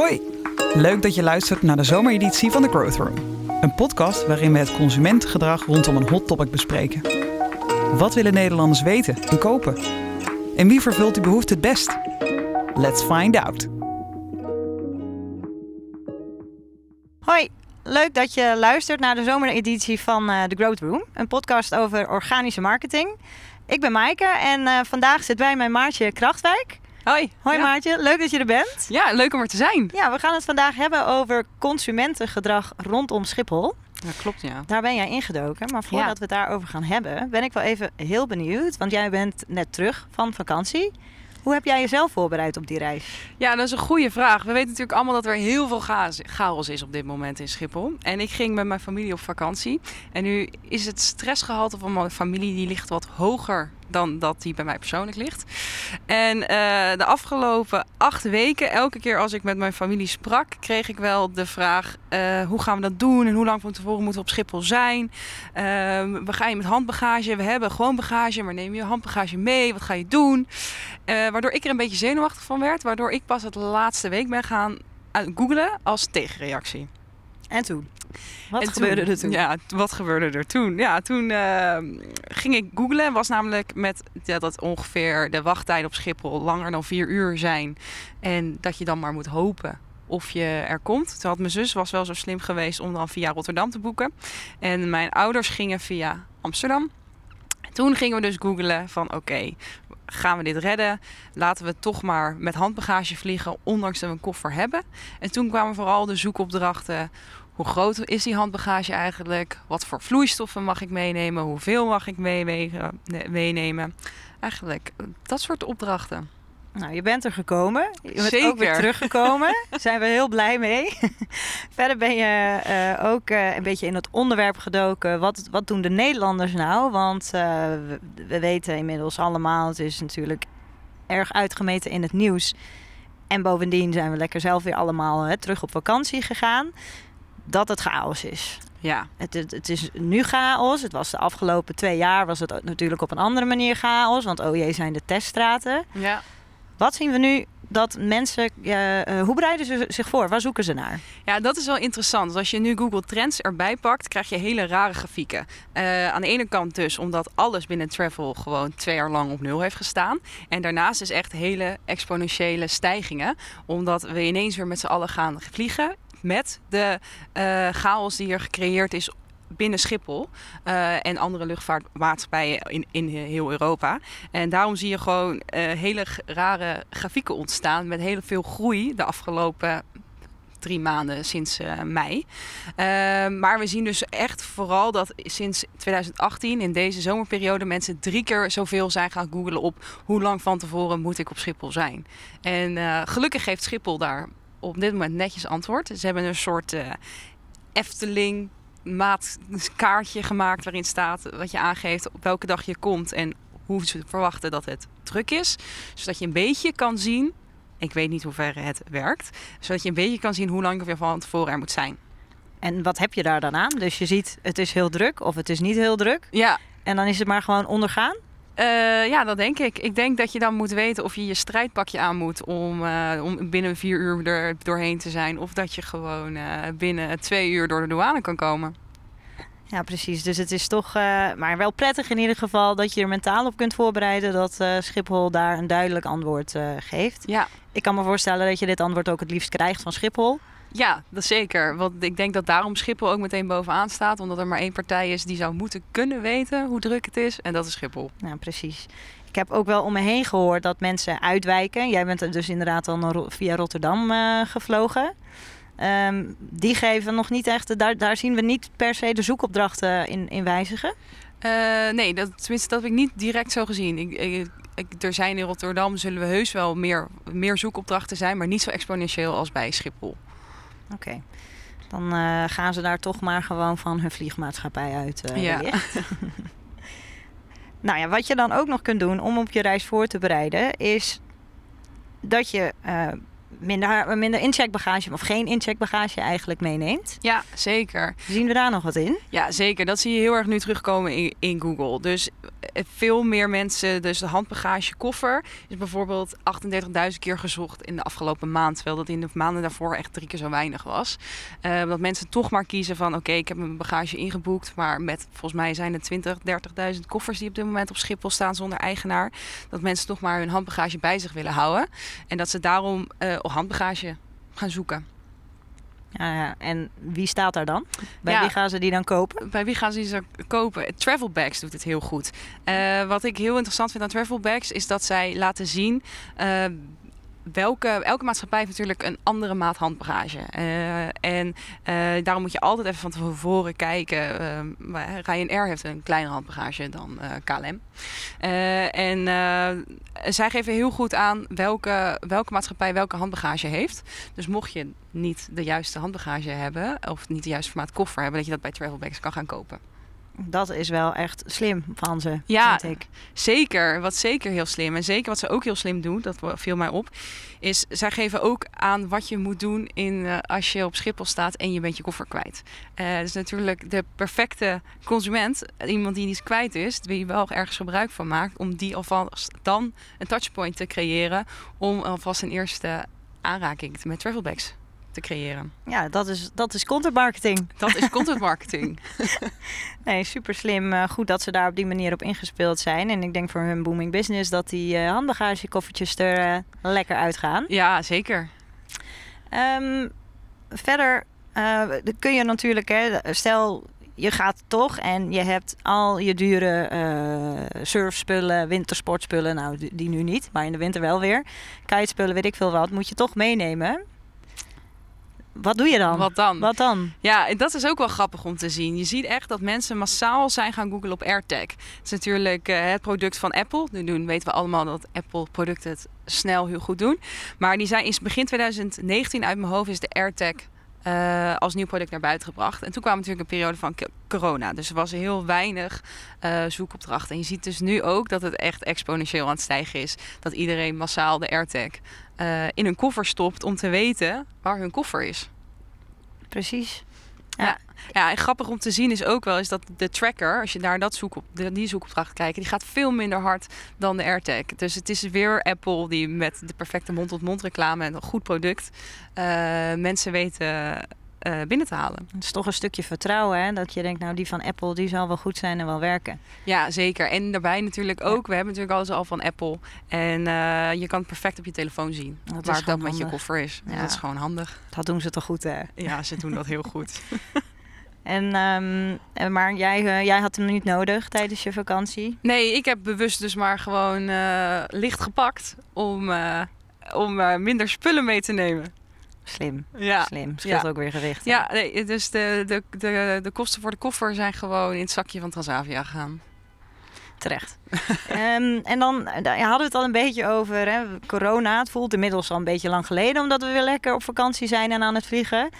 Hoi, leuk dat je luistert naar de zomereditie van The Growth Room. Een podcast waarin we het consumentengedrag rondom een hot topic bespreken. Wat willen Nederlanders weten en kopen? En wie vervult die behoefte het best? Let's find out. Hoi, leuk dat je luistert naar de zomereditie van uh, The Growth Room. Een podcast over organische marketing. Ik ben Maaike en uh, vandaag zit bij mijn maatje Krachtwijk. Hoi. Hoi ja. Maartje, leuk dat je er bent. Ja, leuk om er te zijn. Ja, we gaan het vandaag hebben over consumentengedrag rondom Schiphol. Ja, klopt ja. Daar ben jij ingedoken, maar voordat Ja. we het daarover gaan hebben, ben ik wel even heel benieuwd. Want jij bent net terug van vakantie. Hoe heb jij jezelf voorbereid op die reis? Ja, dat is een goede vraag. We weten natuurlijk allemaal dat er heel veel chaos- chaos is op dit moment in Schiphol. En ik ging met mijn familie op vakantie. En nu is het stressgehalte van mijn familie die ligt wat hoger dan dat die bij mij persoonlijk ligt. En eh, de afgelopen acht weken, elke keer als ik met mijn familie sprak, kreeg ik wel de vraag: eh, hoe gaan we dat doen en hoe lang van tevoren moeten we op Schiphol zijn? Ehm, we gaan je met handbagage, we hebben gewoon bagage, maar neem je handbagage mee? Wat ga je doen? Eh, waardoor ik er een beetje zenuwachtig van werd, waardoor ik pas het laatste week ben gaan googlen als tegenreactie. En toen? Wat En gebeurde er toen? Ja, wat gebeurde er toen? Ja, toen eh, ging ik googlen. en Was namelijk met ja, dat ongeveer de wachttijden op Schiphol langer dan vier uur zijn. En dat je dan maar moet hopen of je er komt. Toen had mijn zus was wel zo slim geweest om dan via Rotterdam te boeken. En mijn ouders gingen via Amsterdam. Toen gingen we dus googlen van oké, gaan we dit redden? Laten we toch maar met handbagage vliegen, ondanks dat we een koffer hebben. En toen kwamen vooral de zoekopdrachten. Hoe groot is die handbagage eigenlijk? Wat voor vloeistoffen mag ik meenemen? Hoeveel mag ik meenemen? Eigenlijk eh, dat soort opdrachten. Nou, je bent er gekomen. Je bent ook weer teruggekomen. Daar zijn we heel blij mee. Verder ben je eh, ook eh, een beetje in het onderwerp gedoken. Wat, wat doen de Nederlanders nou? Want eh, we, we weten inmiddels allemaal, het is natuurlijk erg uitgemeten in het nieuws. En bovendien zijn we lekker zelf weer allemaal hè, terug op vakantie gegaan. Dat het chaos is. Ja, Het, het, het is nu chaos. Het was de afgelopen twee jaar was het natuurlijk op een andere manier chaos. Want oh jee, zijn de teststraten. ja. Wat zien we nu dat mensen, eh, hoe bereiden ze zich voor? Waar zoeken ze naar? Ja, dat is wel interessant. Dus als je nu Google Trends erbij pakt, krijg je hele rare grafieken. Eh, aan de ene kant dus omdat alles binnen travel gewoon twee jaar lang op nul heeft gestaan. En daarnaast is echt hele exponentiële stijgingen. Omdat we ineens weer met z'n allen gaan vliegen met de eh, chaos die er gecreëerd is binnen Schiphol eh, en andere luchtvaartmaatschappijen in, in heel Europa. En daarom zie je gewoon eh, hele rare grafieken ontstaan met heel veel groei de afgelopen drie maanden sinds eh, mei. Eh, maar we zien dus echt vooral dat sinds 2018 in deze zomerperiode mensen drie keer zoveel zijn gaan googlen op hoe lang van tevoren moet ik op Schiphol zijn. En gelukkig geeft Schiphol daar op dit moment netjes antwoord. Ze hebben een soort Efteling maatkaartje gemaakt waarin staat wat je aangeeft op welke dag je komt en hoe ze verwachten dat het druk is. Zodat je een beetje kan zien, ik weet niet hoe ver het werkt, zodat je een beetje kan zien hoe lang je van tevoren er moet zijn. En wat heb je daar dan aan? Dus je ziet, het is heel druk of het is niet heel druk. Ja, En dan is het maar gewoon ondergaan. Eh, ja, dat denk ik. Ik denk dat je dan moet weten of je je strijdpakje aan moet om, eh, om binnen vier uur er doorheen te zijn. Of dat je gewoon eh, binnen twee uur door de douane kan komen. Ja, precies. Dus het is toch, maar wel prettig in ieder geval dat je er mentaal op kunt voorbereiden dat Schiphol daar een duidelijk antwoord geeft. Ja, Ik kan me voorstellen dat je dit antwoord ook het liefst krijgt van Schiphol. Ja, dat zeker. Want ik denk dat daarom Schiphol ook meteen bovenaan staat. Omdat er maar één partij is die zou moeten kunnen weten hoe druk het is. En dat is Schiphol. Ja, precies. Ik heb ook wel om me heen gehoord dat mensen uitwijken. Jij bent dus inderdaad al via Rotterdam eh, gevlogen. Ehm, die geven nog niet echt, daar, daar zien we niet per se de zoekopdrachten in, in wijzigen. Eh, nee, dat, tenminste dat heb ik niet direct zo gezien. Ik, ik, ik- er zijn in Rotterdam zullen we heus wel meer, meer zoekopdrachten zijn. Maar niet zo exponentieel als bij Schiphol. Oké. Dan eh, gaan ze daar toch maar gewoon van hun vliegmaatschappij uit. eh, Ja. nou ja, wat je dan ook nog kunt doen om op je reis voor te bereiden, is dat je eh, minder, minder incheckbagage of geen incheckbagage eigenlijk meeneemt. Ja, zeker. Zien we daar nog wat in? Ja, zeker. Dat zie je heel erg nu terugkomen in, in Google. Dus veel meer mensen, dus de handbagage koffer is bijvoorbeeld 38.000 keer gezocht in de afgelopen maand. Terwijl dat in de maanden daarvoor echt drie keer zo weinig was. Uh, dat mensen toch maar kiezen van oké, ik heb mijn bagage ingeboekt. Maar met volgens mij zijn er 20, 30.000 koffers die op dit moment op Schiphol staan zonder eigenaar. Dat mensen toch maar hun handbagage bij zich willen houden. En dat ze daarom uh, handbagage gaan zoeken. Ja, en wie staat daar dan? Bij wie gaan ze die dan kopen? Bij wie gaan ze die kopen? Travel Bags doet het heel goed. Uh, wat ik heel interessant vind aan Travel Bags is dat zij laten zien uh, welke, elke maatschappij heeft natuurlijk een andere maat handbagage. Uh, en uh, daarom moet je altijd even van tevoren kijken. Uh, Ryanair heeft een kleinere handbagage dan KLM. en zij geven heel goed aan welke, welke maatschappij welke handbagage heeft. Dus mocht je niet de juiste handbagage hebben, of niet de juiste formaat koffer hebben, dat je dat bij Travelbags kan gaan kopen dat is wel echt slim van ze, ja, vind ik. Zeker, wat zeker heel slim. En zeker wat ze ook heel slim doen, dat viel mij op, is zij geven ook aan wat je moet doen in, uh, als je op Schiphol staat en je bent je koffer kwijt. Uh, dus natuurlijk de perfecte consument, iemand die iets kwijt is, wie wel ergens gebruik van maakt, om die alvast dan een touchpoint te creëren om alvast een eerste aanraking met travelbags te creëren. Ja, dat is, dat is content marketing. Dat is content marketing. nee, super slim. Uh, goed dat ze daar op die manier op ingespeeld zijn. En ik denk voor hun booming business dat die uh, handbagagekoffertjes er uh, lekker uitgaan. Ja, zeker. Um, verder kun je natuurlijk, hè, stel je gaat toch en je hebt al je dure uh, surfspullen, wintersportspullen, nou die nu niet, maar in de winter wel weer. Kitespullen, weet ik veel wat, moet je toch meenemen. Wat doe je dan? Wat dan? Wat dan? Ja, dat is ook wel grappig om te zien. Je ziet echt dat mensen massaal zijn gaan googlen op AirTag. Het is natuurlijk uh, het product van Apple. Nu doen, weten we allemaal dat Apple producten het snel heel goed doen. Maar die zijn is begin 2019 uit mijn hoofd is de AirTag uh, als nieuw product naar buiten gebracht. En toen kwam natuurlijk een periode van corona. Dus er was heel weinig uh, zoekopdrachten. En je ziet dus nu ook dat het echt exponentieel aan het stijgen is. Dat iedereen massaal de AirTag uh, in hun koffer stopt om te weten waar hun koffer is. Precies. Ja. ja. En grappig om te zien is ook wel is dat de tracker, als je naar dat zoek op, die zoekopdracht kijkt, die gaat veel minder hard dan de AirTag. Dus het is weer Apple die met de perfecte mond-tot-mond reclame en een goed product uh, mensen weten uh, binnen te halen. Het is toch een stukje vertrouwen, hè? dat je denkt, nou die van Apple die zal wel goed zijn en wel werken. Ja, zeker. En daarbij natuurlijk ook, we hebben natuurlijk alles al van Apple. En uh, je kan het perfect op je telefoon zien dat waar dat met je koffer is. Ja. Dat is gewoon handig. Dat doen ze toch goed, hè? Ja, ze doen dat heel goed. En, um, maar jij, uh, jij had hem niet nodig tijdens je vakantie? Nee, ik heb bewust dus maar gewoon uh, licht gepakt om, uh, om minder spullen mee te nemen. Slim. Ja. Slim. Scheelt ja. ook weer gewicht. Ja, nee, dus de, de, de, de kosten voor de koffer zijn gewoon in het zakje van Transavia gegaan. Terecht. um, en dan daar hadden we het al een beetje over hè, corona. Het voelt inmiddels al een beetje lang geleden, omdat we weer lekker op vakantie zijn en aan het vliegen.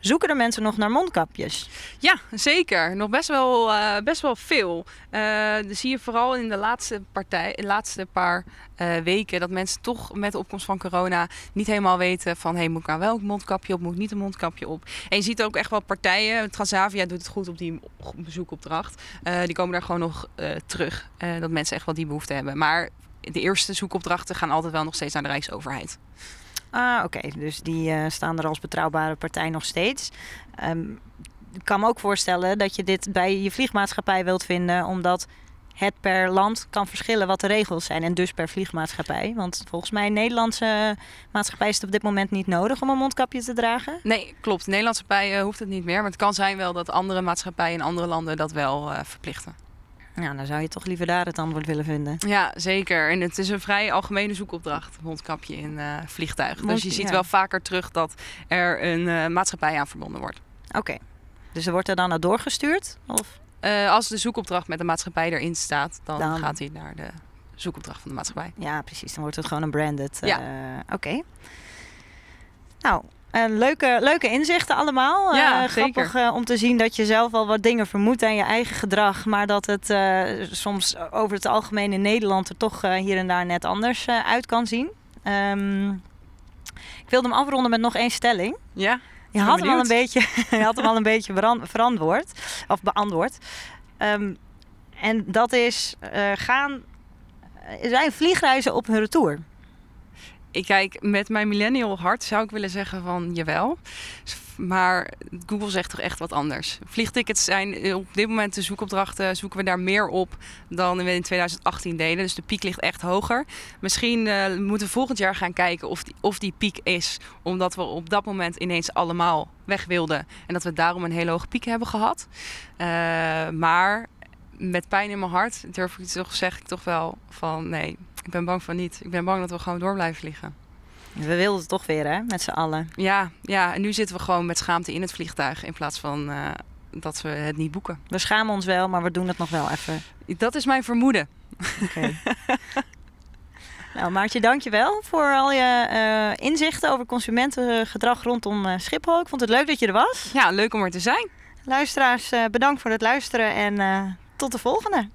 Zoeken er mensen nog naar mondkapjes? Ja, zeker. Nog best wel, uh, best wel veel. Uh, dat zie je vooral in de laatste, partij, de laatste paar uh, weken dat mensen toch met de opkomst van corona niet helemaal weten van hey, moet ik nou wel een mondkapje op, moet ik niet een mondkapje op. En je ziet ook echt wel partijen, Transavia doet het goed op die bezoekopdracht. die komen daar gewoon nog terug. dat mensen echt wel die behoefte hebben. Maar de eerste zoekopdrachten gaan altijd wel nog steeds naar de Rijksoverheid. Ah, oké. Dus die uh, staan er als betrouwbare partij nog steeds. Um, ik kan me ook voorstellen dat je dit bij je vliegmaatschappij wilt vinden, omdat het per land kan verschillen wat de regels zijn. En dus per vliegmaatschappij. Want volgens mij, Nederlandse maatschappij is het op dit moment niet nodig om een mondkapje te dragen. Nee, klopt. Nederlandse maatschappij hoeft het niet meer. Maar het kan zijn wel dat andere maatschappijen in andere landen dat wel uh, verplichten. Ja, dan zou je toch liever daar het antwoord willen vinden. Ja, zeker. En het is een vrij algemene zoekopdracht, mondkapje in uh, vliegtuigen. Dus je ziet ja. wel vaker terug dat er een uh, maatschappij aan verbonden wordt. Oké. Okay. Dus er wordt er dan naar doorgestuurd? Of? Uh, als de zoekopdracht met de maatschappij erin staat, dan, dan, gaat hij naar de zoekopdracht van de maatschappij. Ja, precies. Dan wordt het gewoon een branded. Ja. Oké. Okay. Nou, uh, leuke, leuke inzichten allemaal. Ja, uh, grappig uh, om te zien dat je zelf al wat dingen vermoedt aan je eigen gedrag. Maar dat het soms over het algemeen in Nederland er toch hier en daar net anders uit kan zien. Um, ik wilde hem afronden met nog één stelling. Ja. Je had, hem al een beetje, je had hem al een beetje verantwoord. Of beantwoord. Um, En dat is gaan. zijn vliegreizen op hun retour? Ik kijk, met mijn millennial hart zou ik willen zeggen van jawel. Maar Google zegt toch echt wat anders. Vliegtickets zijn eh, op dit moment de zoekopdrachten, zoeken we daar meer op dan we in 2018 deden. Dus de piek ligt echt hoger. Misschien uh, moeten we volgend jaar gaan kijken of die, of die piek is. Omdat we op dat moment ineens allemaal weg wilden. En dat we daarom een hele hoge piek hebben gehad. Uh, maar met pijn in mijn hart durf ik toch, zeg ik toch wel van nee, ik ben bang van niet. Ik ben bang dat we gewoon door blijven vliegen. We wilden het toch weer, hè, met z'n allen. Ja, ja, en nu zitten we gewoon met schaamte in het vliegtuig in plaats van uh, dat we het niet boeken. We schamen ons wel, maar we doen het nog wel even. Dat is mijn vermoeden. Oké. nou, Maartje, dankjewel voor al je uh, inzichten over consumentengedrag rondom uh, Schiphol. Ik vond het leuk dat je er was. Ja, leuk om er te zijn. Luisteraars, bedankt voor het luisteren en tot de volgende.